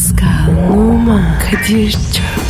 Pascal, Oman, Kadir çok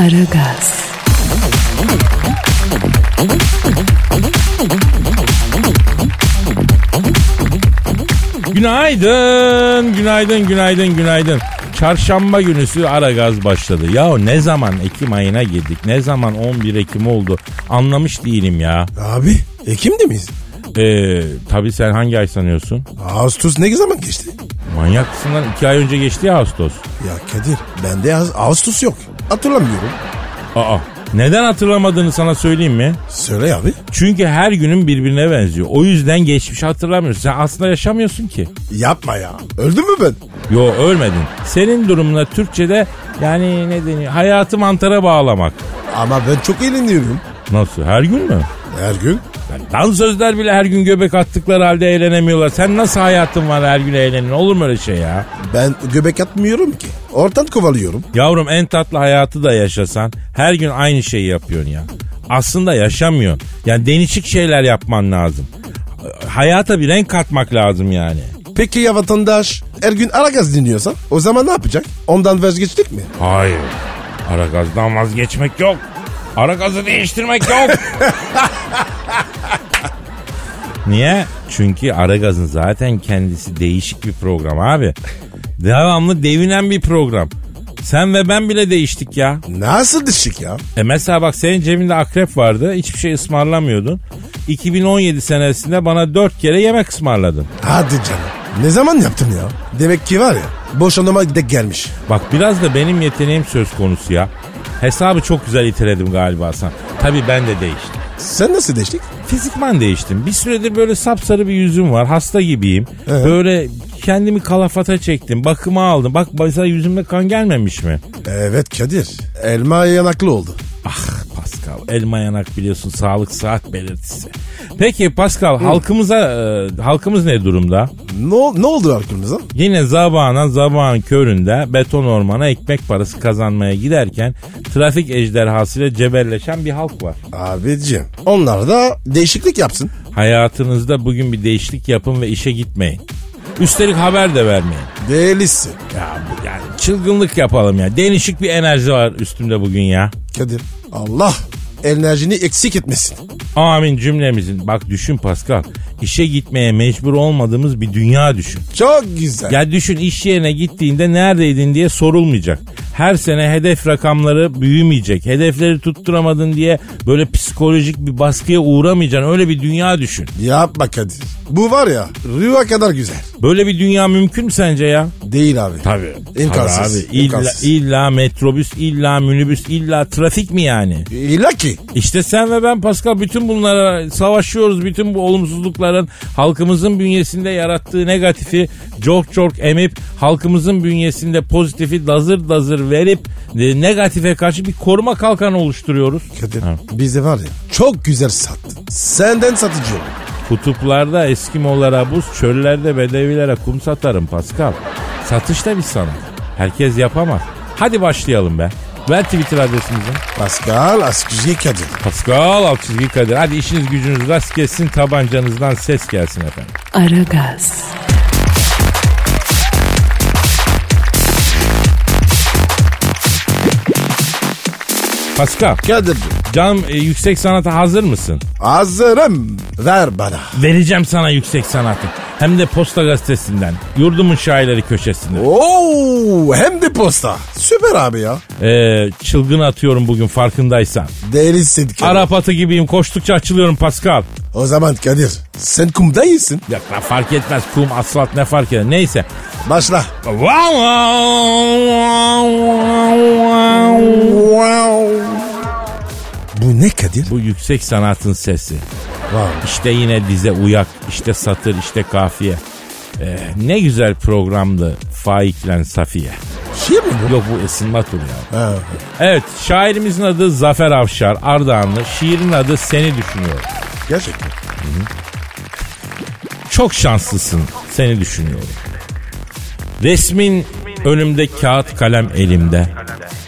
Aragaz, Günaydın, günaydın, günaydın, günaydın. Çarşamba günüsü ara gaz başladı. Ya ne zaman Ekim ayına girdik? Ne zaman 11 Ekim oldu? Anlamış değilim ya. Abi Ekim'de miyiz? Ee, tabii sen hangi ay sanıyorsun? Ağustos ne zaman geçti? Manyak mısın lan? İki ay önce geçti ya Ağustos. Ya Kadir bende Ağ- Ağustos yok. Hatırlamıyorum. Aa, neden hatırlamadığını sana söyleyeyim mi? Söyle abi. Çünkü her günün birbirine benziyor. O yüzden geçmişi hatırlamıyorsun. Sen aslında yaşamıyorsun ki. Yapma ya. Öldüm mü ben? Yo ölmedin. Senin durumuna Türkçe'de yani ne deniyor? Hayatı mantara bağlamak. Ama ben çok eğleniyorum. Nasıl? Her gün mü? Her gün. Lan sözler bile her gün göbek attıkları halde eğlenemiyorlar. Sen nasıl hayatın var her gün eğlenin? Olur mu öyle şey ya? Ben göbek atmıyorum ki. Ortadan kovalıyorum. Yavrum en tatlı hayatı da yaşasan her gün aynı şeyi yapıyorsun ya. Aslında yaşamıyorsun. Yani değişik şeyler yapman lazım. Hayata bir renk katmak lazım yani. Peki ya vatandaş her gün Aragaz dinliyorsa o zaman ne yapacak? Ondan vazgeçtik mi? Hayır. Ara gazdan vazgeçmek yok. Ara gazı değiştirmek yok. Niye? Çünkü ara gazın zaten kendisi değişik bir program abi. Devamlı devinen bir program. Sen ve ben bile değiştik ya. Nasıl düşük ya? E mesela bak senin cebinde akrep vardı. Hiçbir şey ısmarlamıyordun. 2017 senesinde bana dört kere yemek ısmarladın. Hadi canım. Ne zaman yaptın ya? Demek ki var ya boşanma de gelmiş. Bak biraz da benim yeteneğim söz konusu ya. Hesabı çok güzel iteledim galiba sen. Tabii ben de değiştim. Sen nasıl değiştik? Fizikman değiştim. Bir süredir böyle sapsarı bir yüzüm var. Hasta gibiyim. Evet. Böyle kendimi kalafata çektim. Bakıma aldım. Bak mesela yüzümde kan gelmemiş mi? Evet Kadir. Elma yanaklı oldu. Ah Pascal elma yanak biliyorsun sağlık saat belirtisi. Peki Pascal halkımıza e, halkımız ne durumda? Ne, ne oldu aklımıza? Yine zabana zabağın köründe beton ormana ekmek parası kazanmaya giderken trafik ejderhasıyla cebelleşen bir halk var. Abicim onlar da değişiklik yapsın. Hayatınızda bugün bir değişiklik yapın ve işe gitmeyin. Üstelik haber de vermeyin. Değilsin. Ya bu yani çılgınlık yapalım ya. Değişik bir enerji var üstümde bugün ya. Kadir Allah enerjini eksik etmesin. Amin cümlemizin. Bak düşün Pascal. İşe gitmeye mecbur olmadığımız bir dünya düşün. Çok güzel. Ya düşün iş yerine gittiğinde neredeydin diye sorulmayacak. Her sene hedef rakamları büyümeyecek. Hedefleri tutturamadın diye böyle psikolojik bir baskıya uğramayacaksın. Öyle bir dünya düşün. Yapma Kadir. Bu var ya rüya kadar güzel. Böyle bir dünya mümkün mü sence ya? Değil abi. Tabii. İmkansız. Tabii abi. İlla, imkansız. illa metrobüs, illa minibüs, illa trafik mi yani? İlla ki. İşte sen ve ben Pascal bütün bunlara savaşıyoruz. Bütün bu olumsuzlukların halkımızın bünyesinde yarattığı negatifi çok çok emip halkımızın bünyesinde pozitifi dazır dazır verip e, negatife karşı bir koruma kalkanı oluşturuyoruz. Kadir Ha. bizde var ya çok güzel sattın. Senden satıcı oldum. Kutuplarda Eskimolara buz, çöllerde bedevilere kum satarım Pascal. Satış da bir sanat. Herkes yapamaz. Hadi başlayalım be. Ver Twitter adresimizi. Pascal Askizgi Kadir. Pascal alt çizgi Kadir. Hadi işiniz gücünüz rast gelsin tabancanızdan ses gelsin efendim. Aragaz, Pascal Kadir'cim canım e, yüksek sanata hazır mısın? hazırım ver bana. Vereceğim sana yüksek sanatı. Hem de posta gazetesinden. Yurdumun şairleri köşesinde. Oo hem de posta. Süper abi ya. Ee, çılgın atıyorum bugün farkındaysan. Değilsin Kadir. Arap atı gibiyim koştukça açılıyorum Pascal. O zaman Kadir sen kumda iyisin. Ya fark etmez kum asfalt ne fark eder. Neyse. Başla. Bu ne Kadir? Bu yüksek sanatın sesi. Wow. İşte yine dize uyak, işte satır, işte kafiye. Ee, ne güzel programdı Faiklen Safiye. Şiir mi bu? Yok bu Esin Batur ya. Ha. Evet şairimizin adı Zafer Avşar Ardahanlı. Şiirin adı Seni Düşünüyorum. Gerçekten. Çok şanslısın seni düşünüyorum. Resmin önümde kağıt kalem elimde.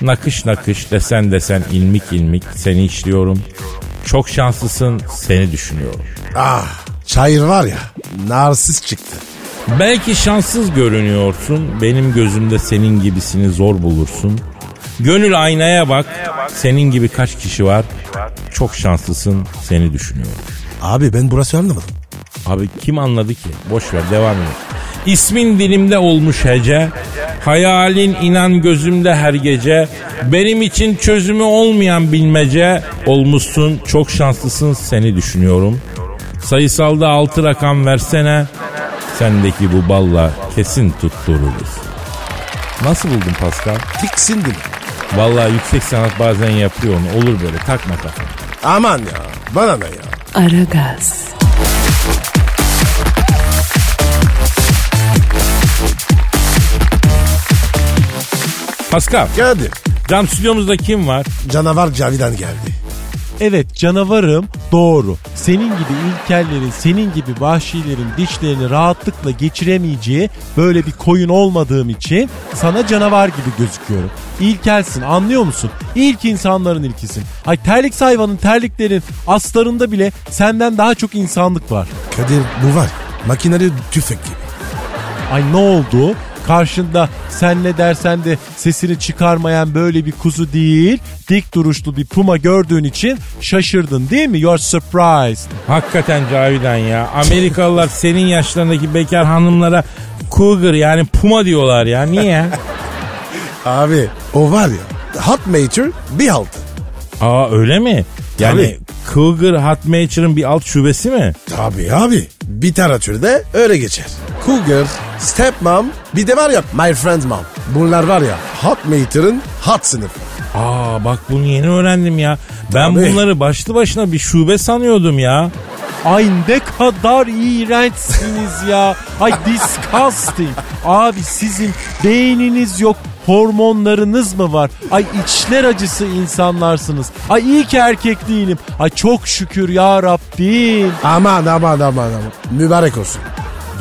Nakış nakış desen desen ilmik ilmik seni işliyorum. Çok şanslısın seni düşünüyorum. Ah. Şair var ya. Narsist çıktı. Belki şanssız görünüyorsun. Benim gözümde senin gibisini zor bulursun. Gönül aynaya bak. Senin gibi kaç kişi var? Çok şanslısın seni düşünüyorum. Abi ben burası anlamadım. Abi kim anladı ki? Boş ver devam edelim. İsmin dilimde olmuş hece. Hayalin inan gözümde her gece. Benim için çözümü olmayan bilmece. Olmuşsun çok şanslısın seni düşünüyorum. Sayısalda altı rakam versene. Sendeki bu balla kesin tuttururuz. Nasıl buldun Pascal? Tiksindim. Vallahi yüksek sanat bazen yapıyor onu. Olur böyle takma kafana. Aman ya. Bana ne ya? Aragaz, Pascal, Geldi. cam stüdyomuzda kim var? Canavar Cavidan geldi. Evet canavarım doğru. Senin gibi ilkellerin, senin gibi vahşilerin dişlerini rahatlıkla geçiremeyeceği böyle bir koyun olmadığım için sana canavar gibi gözüküyorum. İlkelsin anlıyor musun? İlk insanların ilkisin. Ay terlik hayvanın terliklerin aslarında bile senden daha çok insanlık var. Kadir bu var. Makineli tüfek gibi. Ay ne oldu? Karşında sen ne dersen de sesini çıkarmayan böyle bir kuzu değil, dik duruşlu bir puma gördüğün için şaşırdın değil mi? You're surprised. Hakikaten Cavidan ya. Amerikalılar senin yaşlarındaki bekar hanımlara cougar yani puma diyorlar ya. Niye? Abi o var ya. Hot Mature bir altı. Aa öyle mi? Yani cougar hot nature'ın bir alt şubesi mi? Tabii abi. Literatürde öyle geçer. Cougar, Stepmom, bir de var ya My Friend's Mom. Bunlar var ya Hot Mate'ın hot sınıfı. Aa bak bunu yeni öğrendim ya. Ben Tabii. bunları başlı başına bir şube sanıyordum ya. Ay ne kadar iğrençsiniz ya. Ay disgusting. Abi sizin beyniniz yok. Hormonlarınız mı var? Ay içler acısı insanlarsınız. Ay iyi ki erkek değilim. Ay çok şükür ya Rabbim. Aman aman aman aman. Mübarek olsun.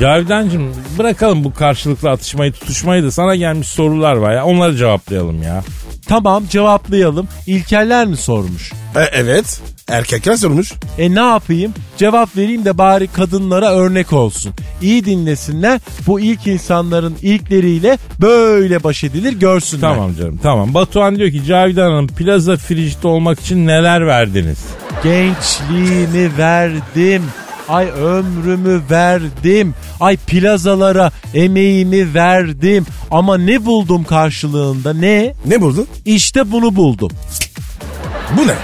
Cavidancığım bırakalım bu karşılıklı atışmayı tutuşmayı da sana gelmiş sorular var ya onları cevaplayalım ya. Tamam cevaplayalım. İlkeller mi sormuş? E, evet. Erkekler sormuş. E ne yapayım? Cevap vereyim de bari kadınlara örnek olsun. İyi dinlesinler. Bu ilk insanların ilkleriyle böyle baş edilir görsünler. Tamam canım tamam. Batuhan diyor ki Cavidan Hanım plaza fricide olmak için neler verdiniz? Gençliğimi verdim. Ay ömrümü verdim. Ay plazalara emeğimi verdim. Ama ne buldum karşılığında ne? Ne buldun? İşte bunu buldum. Bu ne?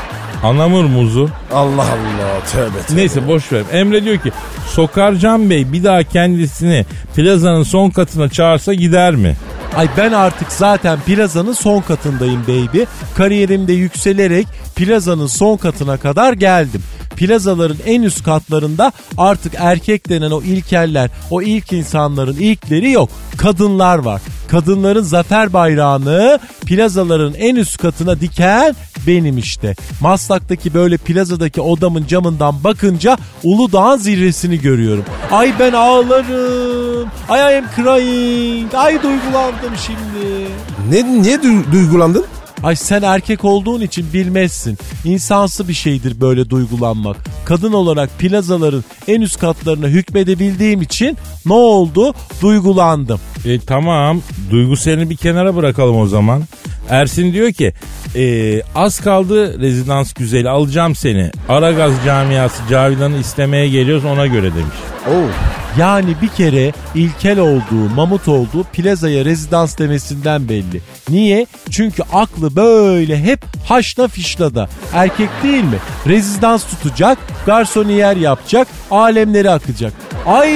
Anamur muzu. Allah Allah tövbe tövbe. Neyse boş ver. Emre diyor ki Sokarcan Bey bir daha kendisini plazanın son katına çağırsa gider mi? Ay ben artık zaten plazanın son katındayım baby. Kariyerimde yükselerek plazanın son katına kadar geldim. Plazaların en üst katlarında artık erkek denen o ilkeller, o ilk insanların ilkleri yok. Kadınlar var. Kadınların zafer bayrağını plazaların en üst katına diken benim işte. Maslak'taki böyle plazadaki odamın camından bakınca Uludağ'ın zirvesini görüyorum. Ay ben ağlarım. Ay I am crying. Ay duygulandım şimdi. Ne, niye du- duygulandın? Ay sen erkek olduğun için bilmezsin. İnsansı bir şeydir böyle duygulanmak. Kadın olarak plazaların en üst katlarına hükmedebildiğim için ne oldu? Duygulandım. E tamam duyguselini bir kenara bırakalım o zaman. Ersin diyor ki e, az kaldı rezidans güzeli alacağım seni. Aragaz camiası Cavidan'ı istemeye geliyoruz ona göre demiş. Oo. Yani bir kere ilkel olduğu, mamut olduğu plazaya rezidans demesinden belli. Niye? Çünkü aklı böyle hep haşla fişlada. Erkek değil mi? Rezidans tutacak, garsoniyer yapacak, alemleri akacak. Ay,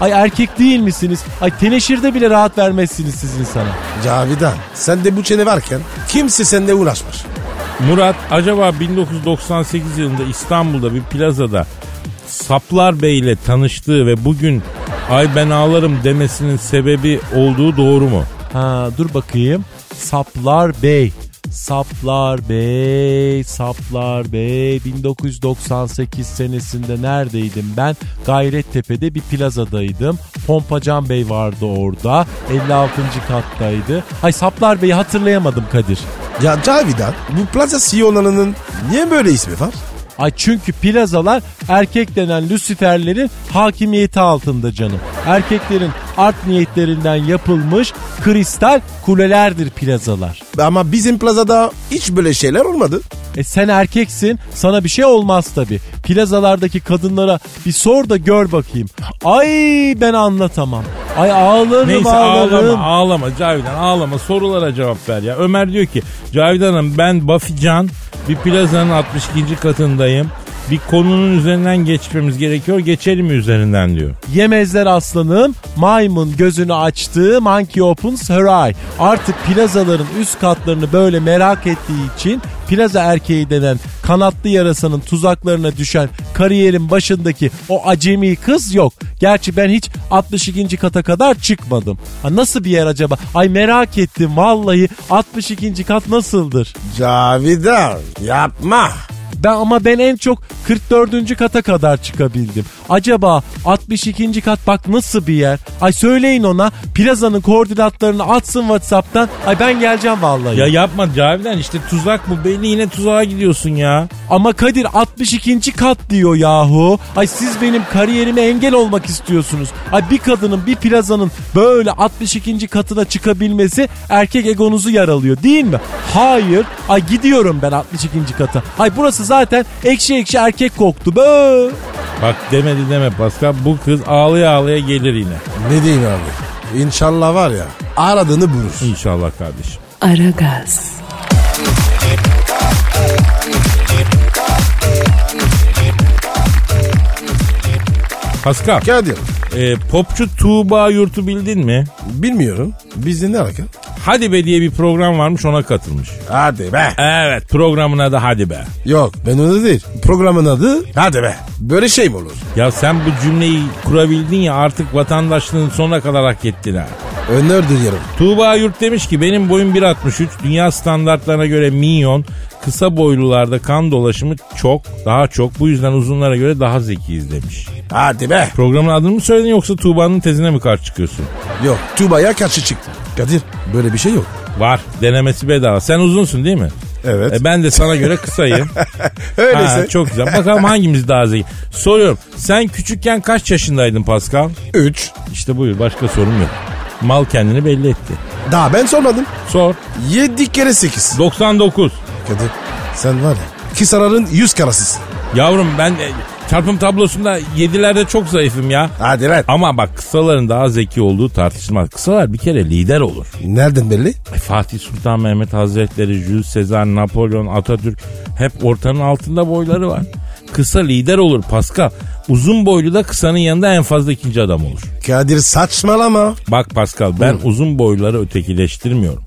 ay erkek değil misiniz? Ay teneşirde bile rahat vermezsiniz siz insana. Cavidan sen de bu çene varken kimse seninle uğraşmaz. Murat acaba 1998 yılında İstanbul'da bir plazada Saplar Bey ile tanıştığı ve bugün ay ben ağlarım demesinin sebebi olduğu doğru mu? Ha dur bakayım. Saplar Bey. Saplar Bey, Saplar Bey 1998 senesinde neredeydim ben? Gayrettepe'de bir plazadaydım. Pompacan Bey vardı orada. 56. kattaydı. Ay Saplar Bey'i hatırlayamadım Kadir. Ya Cavidan bu plaza CEO'larının niye böyle ismi var? Ay çünkü plazalar erkek denen Luciferlerin hakimiyeti altında canım. Erkeklerin art niyetlerinden yapılmış kristal kulelerdir plazalar. Ama bizim plazada hiç böyle şeyler olmadı. E sen erkeksin sana bir şey olmaz tabi. Plazalardaki kadınlara bir sor da gör bakayım. Ay ben anlatamam. Ay ağlarım Neyse ağlarım. ağlama ağlama Cavidan ağlama sorulara cevap ver ya. Ömer diyor ki Cavidan Hanım ben Buffy Can bir plazanın 62. katındayım. Bir konunun üzerinden geçmemiz gerekiyor. Geçelim mi üzerinden diyor. Yemezler aslanım. Maymun gözünü açtı. Monkey opens her eye. Artık plazaların üst katlarını böyle merak ettiği için plaza erkeği denen kanatlı yarasanın tuzaklarına düşen kariyerin başındaki o acemi kız yok. Gerçi ben hiç 62. kata kadar çıkmadım. Ha, nasıl bir yer acaba? Ay merak ettim vallahi 62. kat nasıldır? Cavidan yapma. Ben ama ben en çok 44. kata kadar çıkabildim. Acaba 62. kat bak nasıl bir yer? Ay söyleyin ona plazanın koordinatlarını atsın Whatsapp'tan. Ay ben geleceğim vallahi. Ya yapma Cavidan işte tuzak bu belli yine tuzağa gidiyorsun ya. Ama Kadir 62. kat diyor yahu. Ay siz benim kariyerime engel olmak istiyorsunuz. Ay bir kadının bir plazanın böyle 62. katına çıkabilmesi erkek egonuzu yaralıyor değil mi? Hayır. Ay gidiyorum ben 62. kata. Ay burası zaten ekşi ekşi erkek koktu. Bö. Bak demedi deme Pascal bu kız ağlaya ağlaya gelir yine. Ne diyeyim abi? İnşallah var ya aradığını bulur. İnşallah kardeşim. Aragaz, Pascal Kadir e, popçu Tuğba Yurt'u bildin mi? bilmiyorum. Bizde ne alaka? Hadi be diye bir program varmış ona katılmış. Hadi be. Evet programın adı Hadi be. Yok ben onu değil. Programın adı hadi be. Böyle şey mi olur? Ya sen bu cümleyi kurabildin ya artık vatandaşlığın sonuna kadar hak ettin ha. Öner duyuyorum. Tuğba Yurt demiş ki benim boyum 1.63 dünya standartlarına göre minyon kısa boylularda kan dolaşımı çok daha çok bu yüzden uzunlara göre daha zekiyiz demiş. Hadi be. Programın adını mı söyledin yoksa Tuğba'nın tezine mi karşı çıkıyorsun? Yok Tuba'ya karşı çıktı. Kadir böyle bir şey yok. Var denemesi bedava sen uzunsun değil mi? Evet. E ben de sana göre kısayım. Öyleyse. Ha, çok güzel. Bakalım hangimiz daha zeki. Soruyorum. Sen küçükken kaç yaşındaydın Pascal? 3. İşte buyur. Başka sorum yok. Mal kendini belli etti. Daha ben sormadım. Sor. 7 kere 8. 99. Kadir sen var ya Kisarar'ın 100 karasısın. Yavrum ben e, çarpım tablosunda yedilerde çok zayıfım ya. Hadi lan. Ama bak kısaların daha zeki olduğu tartışılmaz. Kısalar bir kere lider olur. Nereden belli? Ay, Fatih Sultan Mehmet Hazretleri, Jules Caesar, Napolyon, Atatürk hep ortanın altında boyları var. Kısa lider olur Pascal. Uzun boylu da kısanın yanında en fazla ikinci adam olur. Kadir saçmalama. Bak Pascal ben uzun boyluları ötekileştirmiyorum.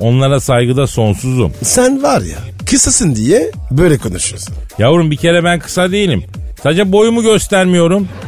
Onlara saygıda sonsuzum. Sen var ya kısasın diye böyle konuşuyorsun. Yavrum bir kere ben kısa değilim. Sadece boyumu göstermiyorum.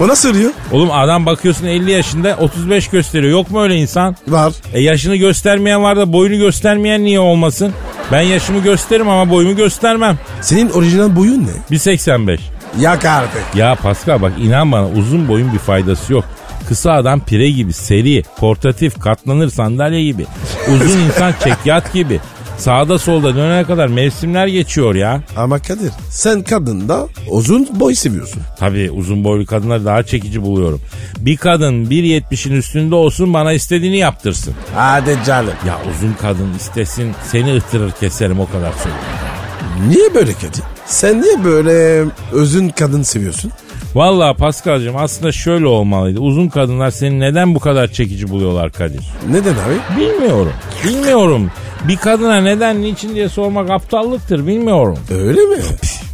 O nasıl oluyor? Oğlum adam bakıyorsun 50 yaşında 35 gösteriyor. Yok mu öyle insan? Var. E yaşını göstermeyen var da boyunu göstermeyen niye olmasın? Ben yaşımı gösteririm ama boyumu göstermem. Senin orijinal boyun ne? 1.85. Yak artık. Ya Pascal bak inan bana uzun boyun bir faydası yok. Kısa adam pire gibi, seri, portatif, katlanır sandalye gibi. Uzun insan çekyat gibi. Sağda solda dönene kadar mevsimler geçiyor ya. Ama Kadir sen kadında uzun boy seviyorsun. Tabii uzun boylu kadınları daha çekici buluyorum. Bir kadın 1.70'in üstünde olsun bana istediğini yaptırsın. Hadi canım. Ya uzun kadın istesin seni ıhtırır keserim o kadar söyleyeyim. Niye böyle Kadir? Sen niye böyle özün kadın seviyorsun? Vallahi Paskal'cığım aslında şöyle olmalıydı. Uzun kadınlar seni neden bu kadar çekici buluyorlar Kadir? Neden abi? Bilmiyorum. Bilmiyorum. Bir kadına neden niçin diye sormak aptallıktır bilmiyorum. Öyle mi?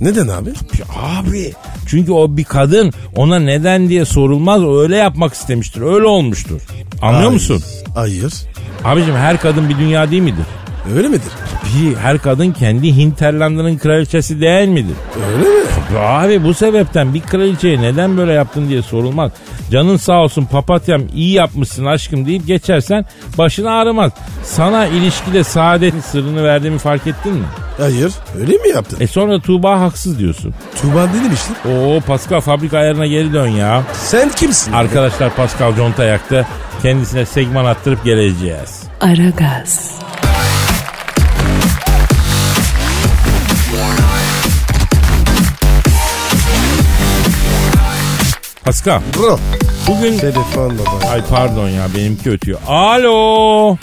Neden abi? Abi çünkü o bir kadın ona neden diye sorulmaz öyle yapmak istemiştir öyle olmuştur. Anlıyor Ay, musun? Hayır. Abicim her kadın bir dünya değil midir? Öyle midir? Bir her kadın kendi Hinterland'ının kraliçesi değil midir? Öyle mi? Abi bu sebepten bir kraliçeye neden böyle yaptın diye sorulmaz. Canın sağ olsun papatyam iyi yapmışsın aşkım deyip geçersen başın ağrımaz. Sana ilişkide saadetin sırrını verdiğimi fark ettin mi? Hayır öyle mi yaptın? E sonra Tuğba haksız diyorsun. Tuğba dedim işte. Oo Pascal fabrika ayarına geri dön ya. Sen kimsin? Arkadaşlar Pascal conta yaktı. Kendisine segman attırıp geleceğiz. Aragaz, Pascal Bro. bugün... Telefon baba. Ay pardon ya benimki ötüyor. Alo.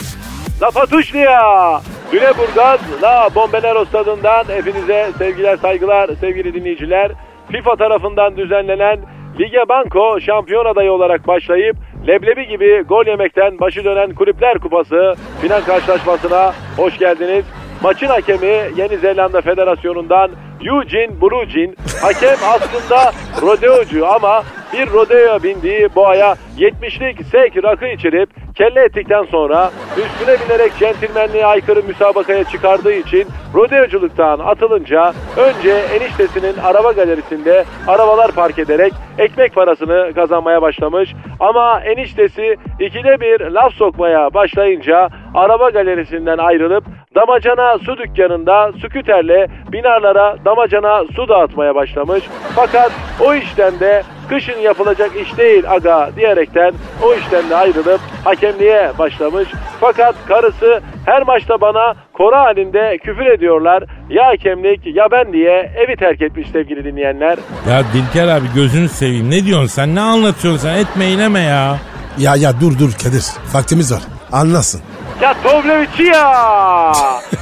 La Patuşlia. Lüleburgaz La Bombonero stadından hepinize sevgiler saygılar sevgili dinleyiciler. FIFA tarafından düzenlenen Lige Banco şampiyon adayı olarak başlayıp leblebi gibi gol yemekten başı dönen Kulüpler Kupası final karşılaşmasına hoş geldiniz. Maçın hakemi Yeni Zelanda Federasyonu'ndan Eugene Brugin. Hakem aslında rodeocu ama bir rodeo bindiği boğaya 70'lik sek rakı içirip kelle ettikten sonra üstüne binerek centilmenliğe aykırı müsabakaya çıkardığı için rodeoculuktan atılınca önce eniştesinin araba galerisinde arabalar park ederek ekmek parasını kazanmaya başlamış. Ama eniştesi ikide bir laf sokmaya başlayınca araba galerisinden ayrılıp damacana su dükkanında sküterle binarlara damacana su dağıtmaya başlamış. Fakat o işten de kışın yapılacak iş değil aga diyerekten o işten de ayrılıp hakemliğe başlamış. Fakat karısı her maçta bana koro halinde küfür ediyorlar. Ya hakemlik ya ben diye evi terk etmiş sevgili dinleyenler. Ya Dilker abi gözünü seveyim. Ne diyorsun sen? Ne anlatıyorsun sen? Etme eyleme ya. Ya ya dur dur Kadir. Vaktimiz var. Anlasın. Ya Tovlevici ya!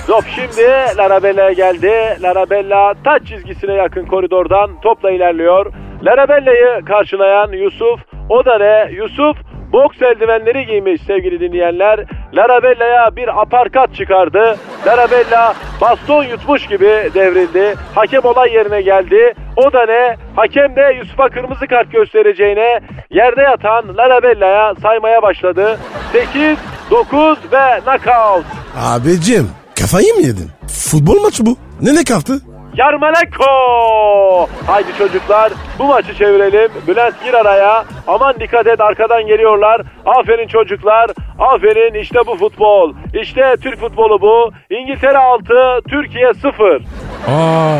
Top şimdi Larabella'ya geldi. Larabella taç çizgisine yakın koridordan topla ilerliyor. Larabella'yı karşılayan Yusuf. O da ne? Yusuf boks eldivenleri giymiş sevgili dinleyenler. Larabella'ya bir aparkat çıkardı. Larabella baston yutmuş gibi devrildi. Hakem olay yerine geldi. O da ne? Hakem de Yusuf'a kırmızı kart göstereceğine yerde yatan Larabella'ya saymaya başladı. 8, 9 ve knockout. Abicim kafayı mı yedin? Futbol maçı bu. Ne ne kalktı? Yarmaleko! Haydi çocuklar bu maçı çevirelim. Bülent gir araya. Aman dikkat et arkadan geliyorlar. Aferin çocuklar. Aferin işte bu futbol. İşte Türk futbolu bu. İngiltere 6, Türkiye 0. Aa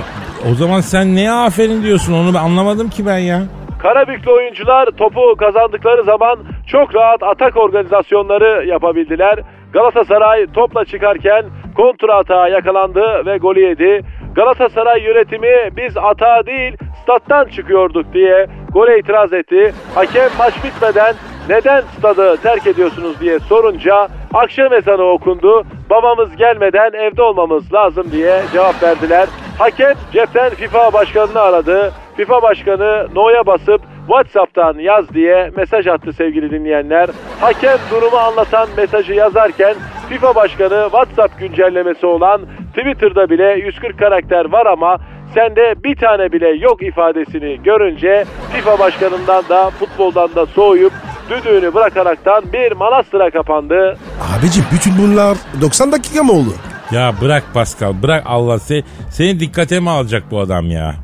o zaman sen neye aferin diyorsun onu ben anlamadım ki ben ya. Karabüklü oyuncular topu kazandıkları zaman çok rahat atak organizasyonları yapabildiler. Galatasaray topla çıkarken kontra atağa yakalandı ve golü yedi. Galatasaray yönetimi biz atağa değil stat'tan çıkıyorduk diye gole itiraz etti. Hakem maç bitmeden neden stadı terk ediyorsunuz diye sorunca akşam ezanı okundu. Babamız gelmeden evde olmamız lazım diye cevap verdiler. Hakem cepten FIFA başkanını aradı. FIFA başkanı no'ya basıp WhatsApp'tan yaz diye mesaj attı sevgili dinleyenler. Hakem durumu anlatan mesajı yazarken FIFA başkanı WhatsApp güncellemesi olan Twitter'da bile 140 karakter var ama sende bir tane bile yok ifadesini görünce FIFA başkanından da futboldan da soğuyup düdüğünü bırakaraktan bir manastıra kapandı. Abicim bütün bunlar 90 dakika mı oldu? Ya bırak Pascal bırak Allah seni, seni dikkate mi alacak bu adam ya?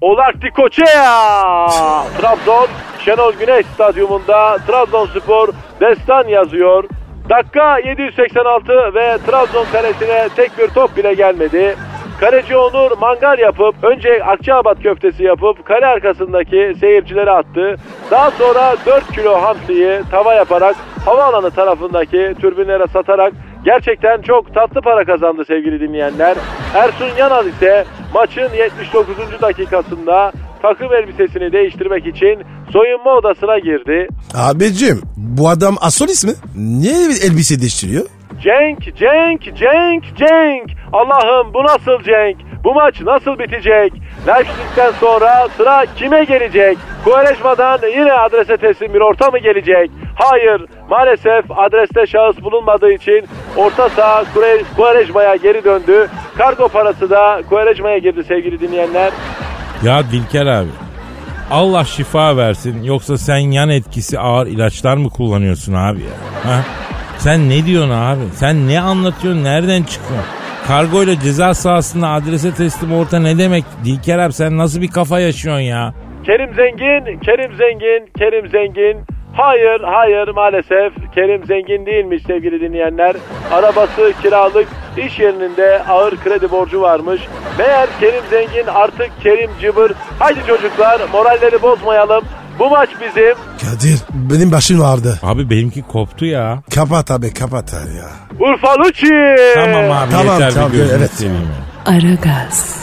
Olakti Koçea! Trabzon Şenol Güneş Stadyumunda Trabzonspor destan yazıyor. Dakika 786 ve Trabzon kalesine tek bir top bile gelmedi. Kaleci Onur mangal yapıp önce Akçaabat köftesi yapıp kale arkasındaki seyircilere attı. Daha sonra 4 kilo hamsiyi tava yaparak havaalanı tarafındaki türbinlere satarak gerçekten çok tatlı para kazandı sevgili dinleyenler. Ersun Yanal ise maçın 79. dakikasında takım elbisesini değiştirmek için soyunma odasına girdi. Abicim bu adam asolis mi? Niye elbise değiştiriyor? Cenk, Cenk, Cenk, Cenk. Allah'ım bu nasıl Cenk? Bu maç nasıl bitecek? Leipzig'ten sonra sıra kime gelecek? Kuvareşma'dan yine adrese teslim bir orta mı gelecek? Hayır, maalesef adreste şahıs bulunmadığı için orta saha Kuvareşma'ya geri döndü. Kargo parası da Kuvareşma'ya girdi sevgili dinleyenler. Ya Dilker abi Allah şifa versin yoksa sen yan etkisi ağır ilaçlar mı kullanıyorsun abi ya? Ha? Sen ne diyorsun abi? Sen ne anlatıyorsun? Nereden çıkıyorsun? Kargoyla ceza sahasında adrese teslim orta ne demek? Dilker abi sen nasıl bir kafa yaşıyorsun ya? Kerim Zengin, Kerim Zengin, Kerim Zengin. Hayır, hayır maalesef Kerim Zengin değilmiş sevgili dinleyenler. Arabası kiralık, iş yerinde ağır kredi borcu varmış. Meğer Kerim Zengin artık Kerim Cıbır. Haydi çocuklar moralleri bozmayalım. Bu maç bizim. Kadir benim başım vardı. Abi benimki koptu ya. Kapat abi kapat abi ya. Urfa Lucci. Tamam abi Tamam, yeter tamam, bir gözünü evet. seveyim. Aragaz,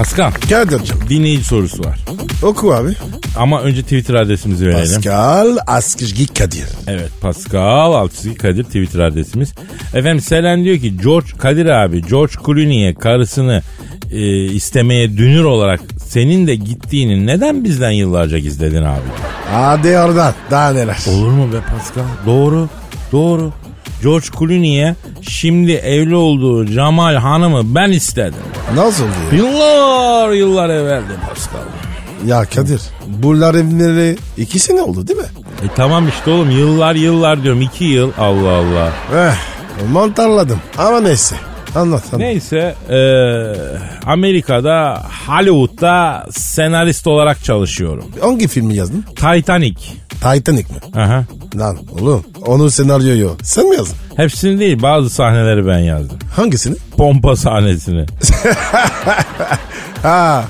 Pascal Kadir'cim dinleyici sorusu var. oku abi. Ama önce Twitter adresimizi verelim. Pascal Askizgi Kadir. Evet Pascal Altçizgi Kadir Twitter adresimiz. Efendim Selen diyor ki George Kadir abi George Clooney'e karısını e, istemeye dünür olarak senin de gittiğini neden bizden yıllarca gizledin abi? Hadi oradan daha neler. Olur mu be Pascal? Doğru. Doğru. George Clooney'e şimdi evli olduğu Cemal Hanım'ı ben istedim. Nasıl diyor? Yıllar yıllar evveldi Pascal. Ya Kadir bunlar evleri iki sene oldu değil mi? E tamam işte oğlum yıllar yıllar diyorum iki yıl Allah Allah. Eh mantarladım ama neyse. Anlat anlat. Neyse e, Amerika'da Hollywood'da senarist olarak çalışıyorum. Hangi filmi yazdın? Titanic. Titanic mi? Aha. Lan oğlum onun senaryoyu sen mi yazdın? Hepsini değil bazı sahneleri ben yazdım. Hangisini? Pompa sahnesini. Ha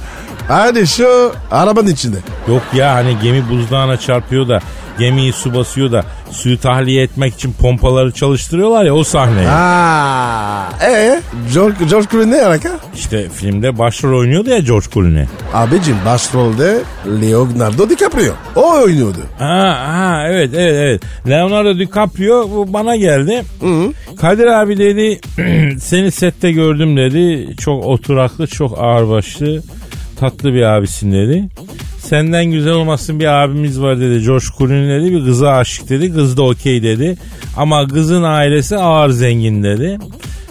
hani şu arabanın içinde. Yok ya hani gemi buzdağına çarpıyor da gemiyi su basıyor da suyu tahliye etmek için pompaları çalıştırıyorlar ya o sahneyi. Ha, ee, George, George Clooney ne alaka? İşte filmde başrol oynuyordu ya George Clooney. Abicim başrolde Leonardo DiCaprio. O oynuyordu. Ha, ha evet evet evet. Leonardo DiCaprio bu bana geldi. Kadir abi dedi seni sette gördüm dedi. Çok oturaklı çok ağırbaşlı tatlı bir abisin dedi. Senden güzel olmasın bir abimiz var dedi. George Clooney dedi. Bir kıza aşık dedi. Kız da okey dedi. Ama kızın ailesi ağır zengin dedi.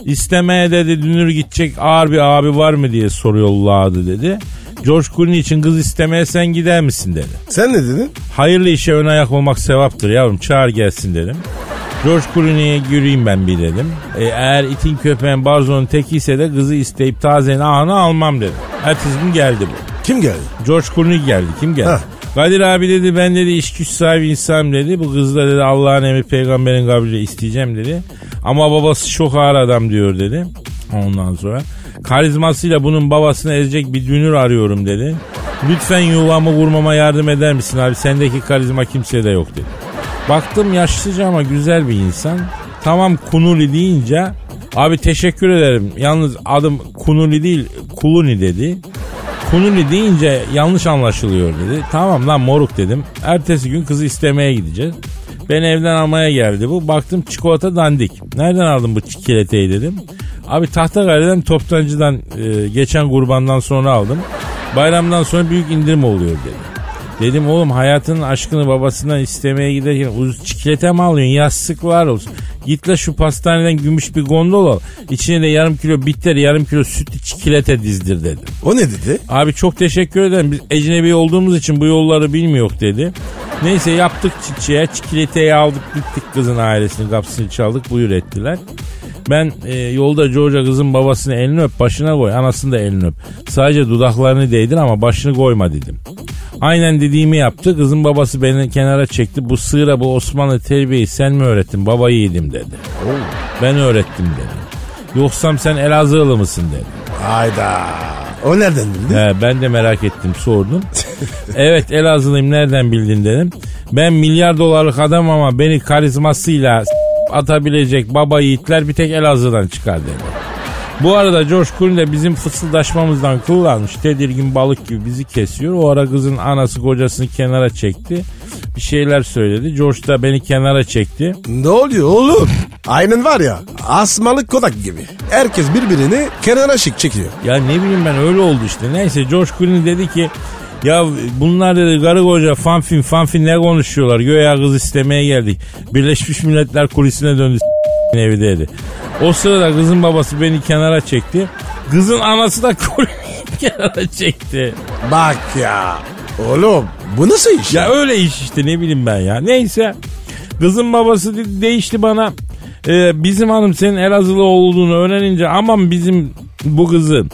İstemeye dedi dünür gidecek ağır bir abi var mı diye soruyorlardı dedi. George Clooney için kız istemeye sen gider misin dedi. Sen ne dedin? Hayırlı işe ön ayak olmak sevaptır yavrum çağır gelsin dedim. George Clooney'e göreyim ben bir dedim. E, eğer itin köpeğin barzonun teki ise de kızı isteyip tazenin ahını almam dedim. Ertesi gün geldi bu. Kim geldi? George Clooney geldi. Kim geldi? Ha. Kadir abi dedi ben dedi iş güç sahibi insanım dedi. Bu kız da dedi Allah'ın emri peygamberin kabriyle isteyeceğim dedi. Ama babası çok ağır adam diyor dedi. Ondan sonra karizmasıyla bunun babasını ezecek bir dünür arıyorum dedi. Lütfen yuvamı vurmama yardım eder misin abi? Sendeki karizma kimsede yok dedi. Baktım yaşlıca ama güzel bir insan. Tamam Kunuli deyince abi teşekkür ederim. Yalnız adım Kunuli değil Kuluni dedi. Kunuli deyince yanlış anlaşılıyor dedi. Tamam lan moruk dedim. Ertesi gün kızı istemeye gideceğiz. Beni evden almaya geldi bu. Baktım çikolata dandik. Nereden aldın bu çikolateyi dedim. Abi Tahtakale'den toptancıdan e, geçen kurbandan sonra aldım. Bayramdan sonra büyük indirim oluyor dedi. Dedim oğlum hayatının aşkını babasından istemeye giderken ucuz çikolata mı alıyorsun? Yastıklar olsun. Git la şu pastaneden gümüş bir gondol al. İçine de yarım kilo bitter yarım kilo sütlü çikolata dizdir dedi. O ne dedi? Abi çok teşekkür ederim. Biz ecnebi olduğumuz için bu yolları bilmiyor dedi. Neyse yaptık çiçeğe. Çikolatayı aldık gittik kızın ailesinin kapısını çaldık. Buyur ettiler. Ben e, yolda George'a kızın babasını elini öp başına koy. Anasını da elini öp. Sadece dudaklarını değdir ama başını koyma dedim. Aynen dediğimi yaptı. Kızın babası beni kenara çekti. Bu sığıra bu Osmanlı terbiyeyi sen mi öğrettin? Baba yiğidim dedi. Ben öğrettim dedi. Yoksam sen Elazığlı mısın dedi. Hayda. O nereden bildi? He, ben de merak ettim sordum. evet Elazığlıyım nereden bildin dedim. Ben milyar dolarlık adam ama beni karizmasıyla atabilecek baba yiğitler bir tek Elazığ'dan çıkar dedi. Bu arada George Clooney de bizim fısıldaşmamızdan kullanmış. Tedirgin balık gibi bizi kesiyor. O ara kızın anası kocasını kenara çekti. Bir şeyler söyledi. George da beni kenara çekti. Ne oluyor oğlum? Aynen var ya asmalık kodak gibi. Herkes birbirini kenara şık çekiyor. Ya ne bileyim ben öyle oldu işte. Neyse George Clooney dedi ki ya bunlar dedi karı koca fanfin fanfin ne konuşuyorlar? Göya kız istemeye geldik. Birleşmiş Milletler kulisine döndü evi dedi. O sırada kızın babası beni kenara çekti. Kızın anası da kenara çekti. Bak ya. Oğlum bu nasıl iş? Ya öyle iş işte ne bileyim ben ya. Neyse kızın babası de- değişti bana. Ee, bizim hanım senin Elazığlı olduğunu öğrenince aman bizim bu kızı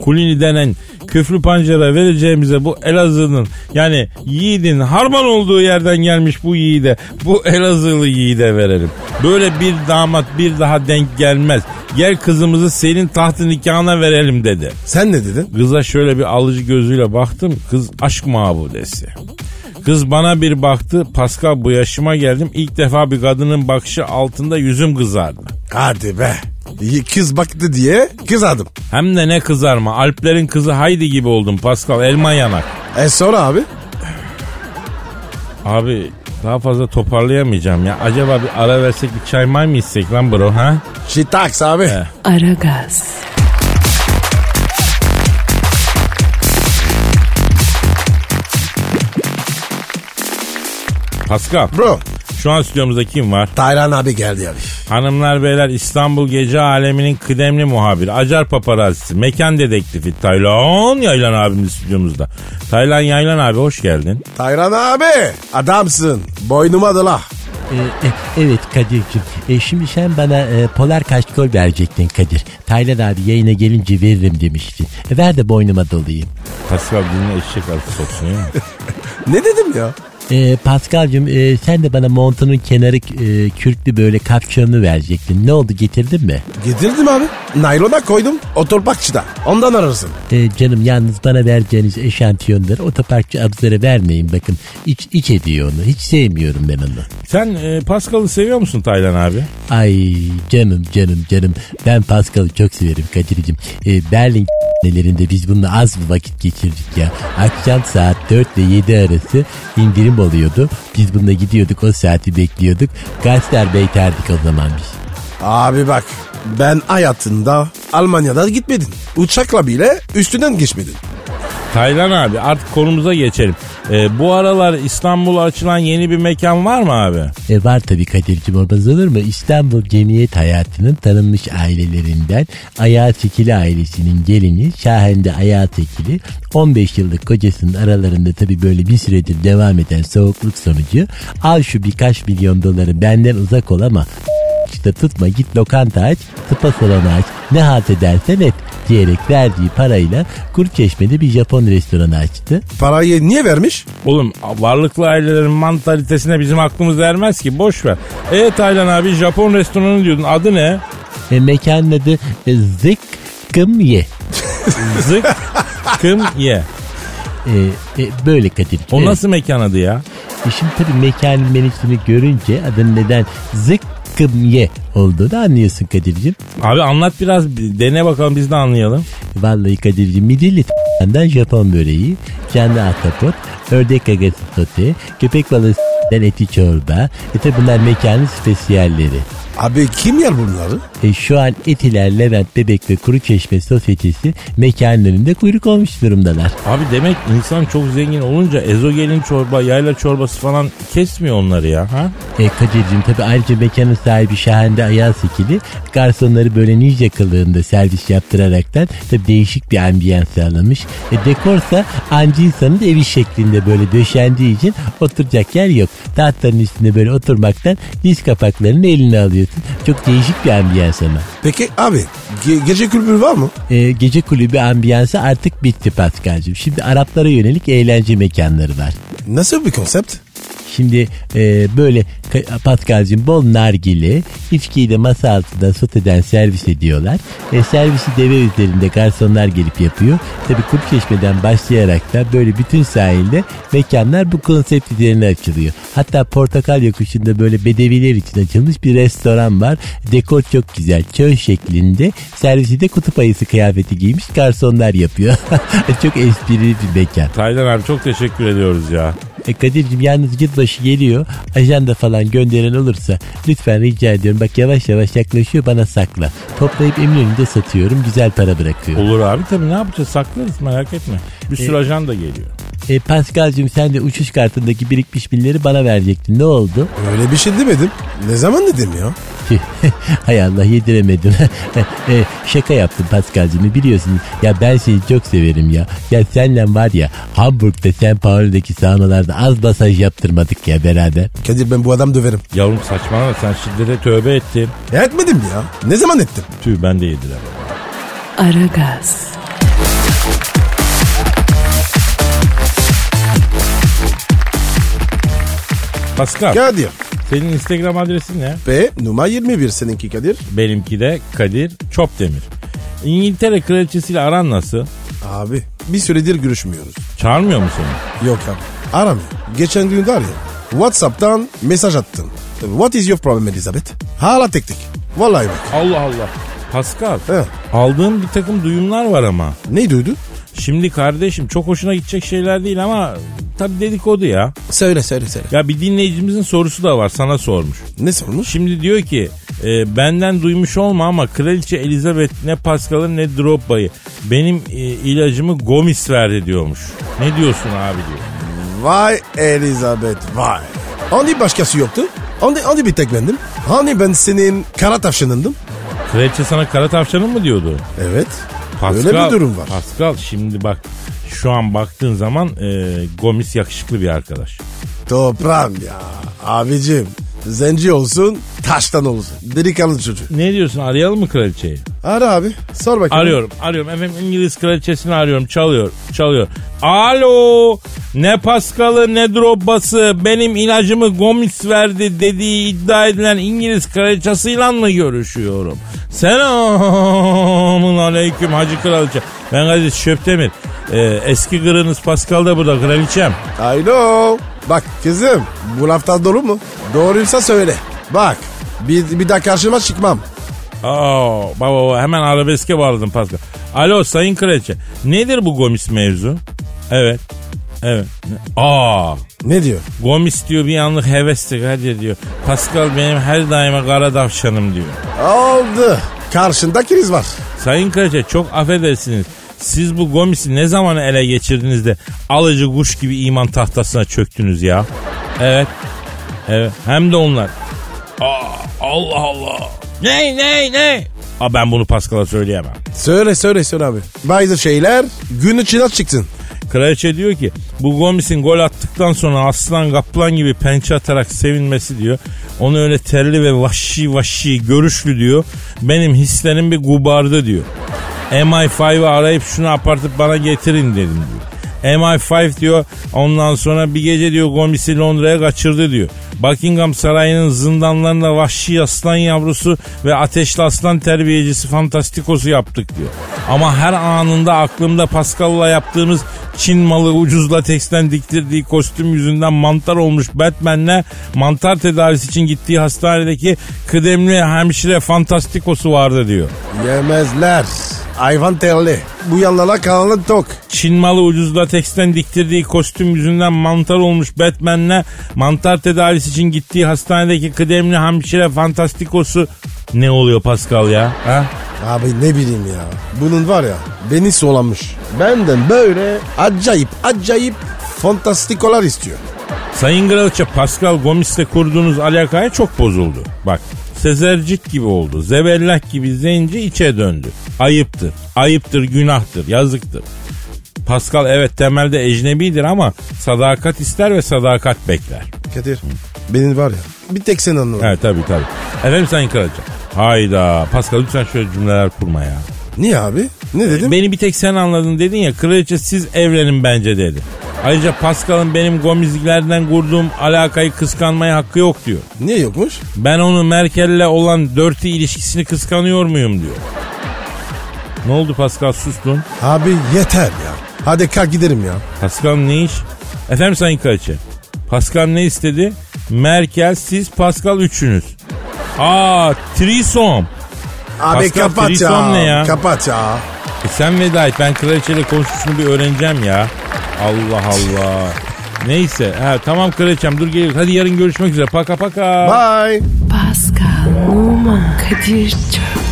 Kulini denen küflü pancara vereceğimize bu Elazığ'ın yani yiğidin harman olduğu yerden gelmiş bu yiğide bu Elazığlı yiğide verelim. Böyle bir damat bir daha denk gelmez. Gel kızımızı senin tahtı nikahına verelim dedi. Sen ne dedin? Kıza şöyle bir alıcı gözüyle baktım. Kız aşk mabudesi. Kız bana bir baktı. Pascal bu yaşıma geldim. İlk defa bir kadının bakışı altında yüzüm kızardı. Hadi be. Kız baktı diye kızardım. Hem de ne kızarma. Alplerin kızı Haydi gibi oldum Pascal. Elma yanak. E sonra abi? Abi daha fazla toparlayamayacağım ya. Acaba bir ara versek bir çay may mı içsek lan bro ha? Şitaks abi. Aragaz, Pascal Bro. Şu an stüdyomuzda kim var? Taylan abi geldi abi. Hanımlar beyler İstanbul Gece Alemi'nin kıdemli muhabiri, acar paparazisi, mekan dedektifi Taylan Yaylan abimiz stüdyomuzda. Taylan Yaylan abi hoş geldin. Taylan abi adamsın. Boynuma dola. Ee, e, evet Kadir'cim. E, şimdi sen bana e, polar kaşkol verecektin Kadir. Taylan abi yayına gelince veririm demiştin. E, ver de boynuma dolayım. Pascal diline eşek arısı soksun ya. Ne dedim ya? E, Pascal'cım e, sen de bana montunun kenarı e, kürklü böyle kapşonlu verecektin. Ne oldu getirdin mi? Getirdim abi. Naylona koydum otoparkçıda. Ondan arırsın. E, canım yalnız bana vereceğiniz eşantiyonları otoparkçı abzlara vermeyin bakın. İç, iç ediyor onu. Hiç sevmiyorum ben onu. Sen e, Pascal'ı seviyor musun Taylan abi? Ay canım canım canım. Ben Pascal'ı çok severim Kadir'cim. E, Berlin nelerinde biz bununla az bir vakit geçirdik ya. Akşam saat 4 ile 7 arası indirim oluyordu. Biz bununla gidiyorduk o saati bekliyorduk. Gazeter beyterdik o zaman biz. Abi bak ben hayatında Almanya'da gitmedin. Uçakla bile üstünden geçmedin. Taylan abi artık konumuza geçelim. E, bu aralar İstanbul'a açılan yeni bir mekan var mı abi? E var tabii Kadir'cim olmaz olur mu? İstanbul Cemiyet hayatının tanınmış ailelerinden Ayağı Tekili ailesinin gelini Şahende Ayağı Tekili 15 yıllık kocasının aralarında tabii böyle bir süredir devam eden soğukluk sonucu al şu birkaç milyon doları benden uzak ol ama işte tutma git lokanta aç, tıpa salonu aç, ne halt edersen et diyerek verdiği parayla Kuruçeşme'de bir Japon restoranı açtı. Parayı niye vermiş? Oğlum varlıklı ailelerin mantalitesine bizim aklımız ermez ki boş ver. E Taylan abi Japon restoranı diyordun adı ne? E, mekanın adı e, Zıkkımye. Zık kım ye. E, e, böyle Kadir. O Evet. nasıl mekan adı ya? E şimdi tabii mekanın menüsünü görünce adın neden Zıkkımye olduğunu anlıyorsun Kadir'cim. Abi anlat biraz dene bakalım biz de anlayalım. Vallahi Kadir'cim midilli t***dan Japon böreği, canlı ahtapot, ördek gagası sote, köpek balığı s***den eti çorba. E tabi bunlar mekanın spesiyalleri. Abi kim yer bunları? E şu an Etiler, Levent, Bebek ve Kuru Çeşme sosyetesi mekanın önünde kuyruk olmuş durumdalar. Abi demek insan çok zengin olunca ezogelin çorba, yayla çorbası falan kesmiyor onları ya. Ha? E Kadir'cim tabi ayrıca mekanın sahibi Şahende Ayaz Sekili garsonları böyle ninja kılığında servis yaptıraraktan tabi değişik bir ambiyans sağlamış. E dekorsa anca insanın evi şeklinde böyle döşendiği için oturacak yer yok. Tahtların üstünde böyle oturmaktan diz kapaklarını eline alıyorsun. Çok değişik bir ambiyans ama. Peki abi ge- gece kulübü var mı? E, gece kulübü ambiyansı artık bitti Paskal'cığım. Şimdi Araplara yönelik eğlence mekanları var. Nasıl bir konsept? Şimdi e, böyle Ka- Paskal'cığım bol nargile, içkiyi de masa altında soteden servis ediyorlar. E, servisi deve üzerinde garsonlar gelip yapıyor. Tabi Kurtçeşme'den başlayarak da böyle bütün sahilde mekanlar bu konsept üzerine açılıyor. Hatta Portakal Yokuşu'nda böyle bedeviler için açılmış bir restoran var. Dekor çok güzel. Çöl şeklinde. Servisi de kutup ayısı kıyafeti giymiş garsonlar yapıyor. çok esprili bir mekan. Taylan abi çok teşekkür ediyoruz ya. E Kadir'cim yalnız yılbaşı geliyor. Ajanda falan gönderen olursa lütfen rica ediyorum. Bak yavaş yavaş yaklaşıyor bana sakla. Toplayıp Eminönü'nde satıyorum. Güzel para bırakıyor. Olur abi tabii ne yapacağız saklarız merak etme. Bir sürü ajan da geliyor. E Paskal'cığım sen de uçuş kartındaki birikmiş binleri bana verecektin. Ne oldu? Öyle bir şey demedim. Ne zaman dedim ya? Tüh, Hay Allah yediremedim. E, Şaka yaptım Pascal'cığım biliyorsun. Ya ben seni çok severim ya. Ya senle var ya Hamburg'da Sen Paulo'daki sahnalarda az masaj yaptırmadık ya beraber. Kadir ben bu adam döverim. Yavrum saçmalama sen şiddete tövbe ettin. Etmedim ya. Ne zaman ettim? Tüh ben de yediremem. Aragaz, Pascal Kadir. Senin Instagram adresin ne? P numara 21 seninki Kadir. Benimki de Kadir Çopdemir. İngiltere kraliçesiyle aran nasıl? Abi bir süredir görüşmüyoruz. Çağırmıyor mu seni? Yok abi. Aramıyor. Geçen gün var ya Whatsapp'tan mesaj attın. What is your problem Elizabeth? Hala tek tek. Vallahi bak. Allah Allah. Pascal He. aldığım bir takım duyumlar var ama. Ne duydu? Şimdi kardeşim çok hoşuna gidecek şeyler değil ama tabii dedikodu ya. Söyle söyle söyle. Ya bir dinleyicimizin sorusu da var sana sormuş. Ne sormuş? Şimdi diyor ki e, benden duymuş olma ama Kraliçe Elizabeth ne Pascal'ı ne Drogba'yı benim e, ilacımı Gomis verdi diyormuş. Ne diyorsun abi diyor. Vay Elizabeth vay. Hani başkası yoktu? Hani, hani bir tek bendim? Hani ben senin kara tavşanındım? Kraliçe sana kara tavşanın mı diyordu? Evet. Pascal, Öyle bir durum var. Pascal şimdi bak şu an baktığın zaman e, Gomis yakışıklı bir arkadaş. Toprağım ya. Abicim zenci olsun taştan olsun. Delikanlı çocuk. Ne diyorsun arayalım mı kraliçeyi? Ara abi sor bakayım. Arıyorum arıyorum efendim İngiliz kraliçesini arıyorum çalıyor çalıyor. Alo ne Pascal'ı ne Drogba'sı benim ilacımı Gomis verdi dediği iddia edilen İngiliz kraliçesiyle mı görüşüyorum? Selamun aleyküm hacı kraliçe. Ben Kadir Şöptemir. Ee, eski kırınız Pascal da burada kraliçem. Alo. Bak kızım bu laftan doğru mu? Doğruysa söyle. Bak bir, bir daha karşıma çıkmam. Aa, baba hemen arabeske bağladım Pascal. Alo sayın kraliçe. Nedir bu Gomis mevzu? Evet. Evet. Aa, Ne diyor? Gomis diyor bir anlık hevestik hadi diyor. Pascal benim her daima kara davşanım diyor. Oldu. Karşında kriz var. Sayın Kraliçe çok affedersiniz. Siz bu Gomis'i ne zaman ele geçirdiniz de alıcı kuş gibi iman tahtasına çöktünüz ya? Evet. Evet. Hem de onlar. Aa, Allah Allah. Ne ne ne? Aa, ben bunu Pascal'a söyleyemem. Söyle söyle söyle abi. Bazı şeyler gün içine çıksın. Kraliçe diyor ki bu Gomis'in gol attıktan sonra aslan kaplan gibi pençe atarak sevinmesi diyor. Onu öyle terli ve vahşi vahşi görüşlü diyor. Benim hislerim bir gubardı diyor. MI5'ı arayıp şunu apartıp bana getirin dedim diyor. MI5 diyor ondan sonra bir gece diyor Gomis'i Londra'ya kaçırdı diyor. Buckingham Sarayı'nın zindanlarında vahşi aslan yavrusu ve ateşli aslan terbiyecisi fantastikosu yaptık diyor. Ama her anında aklımda Pascal'la yaptığımız Çin malı ucuz lateksten diktirdiği kostüm yüzünden mantar olmuş Batman'le mantar tedavisi için gittiği hastanedeki kıdemli hemşire fantastikosu vardı diyor. Yemezler. Hayvan terli. Bu yanlara kalanın tok. Çin malı ucuz lateksten diktirdiği kostüm yüzünden mantar olmuş Batman'le mantar tedavisi için gittiği hastanedeki kıdemli hemşire fantastikosu ne oluyor Pascal ya? Ha? Abi ne bileyim ya. Bunun var ya beni solanmış. Benden böyle acayip acayip fantastikolar istiyor. Sayın Kraliçe Pascal Gomis'le kurduğunuz alakaya çok bozuldu. Bak Sezercik gibi oldu. Zebellah gibi zenci içe döndü. Ayıptır. Ayıptır, günahtır, yazıktır. Pascal evet temelde ecnebidir ama sadakat ister ve sadakat bekler. Kadir benim var ya bir tek sen anladın. Evet tabii tabii. Efendim Sayın Kraliçe. Hayda Pascal lütfen şöyle cümleler kurma ya. Niye abi? Ne dedim? Beni bir tek sen anladın dedin ya kraliçe siz evlenin bence dedi. Ayrıca Pascal'ın benim Gomizlerden kurduğum alakayı kıskanmaya hakkı yok diyor. Niye yokmuş? Ben onu Merkel'le olan dörtü ilişkisini kıskanıyor muyum diyor. Ne oldu Pascal sustun? Abi yeter ya. Hadi kalk gidelim ya. Pascal ne iş? Efendim Sayın Kraliçe. Pascal ne istedi? Merkel siz Pascal üçünüz. Aa trisom. Abi Pascal, kapat trisom ya. ne ya? Kapat ya. E sen veda et ben kraliçeyle konuşuşunu bir öğreneceğim ya. Allah Allah. Neyse ha, tamam kraliçem dur geliyoruz. Hadi yarın görüşmek üzere. Paka paka. Bye. Pascal, Oman, Kadir çok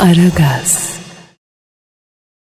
Aragaz.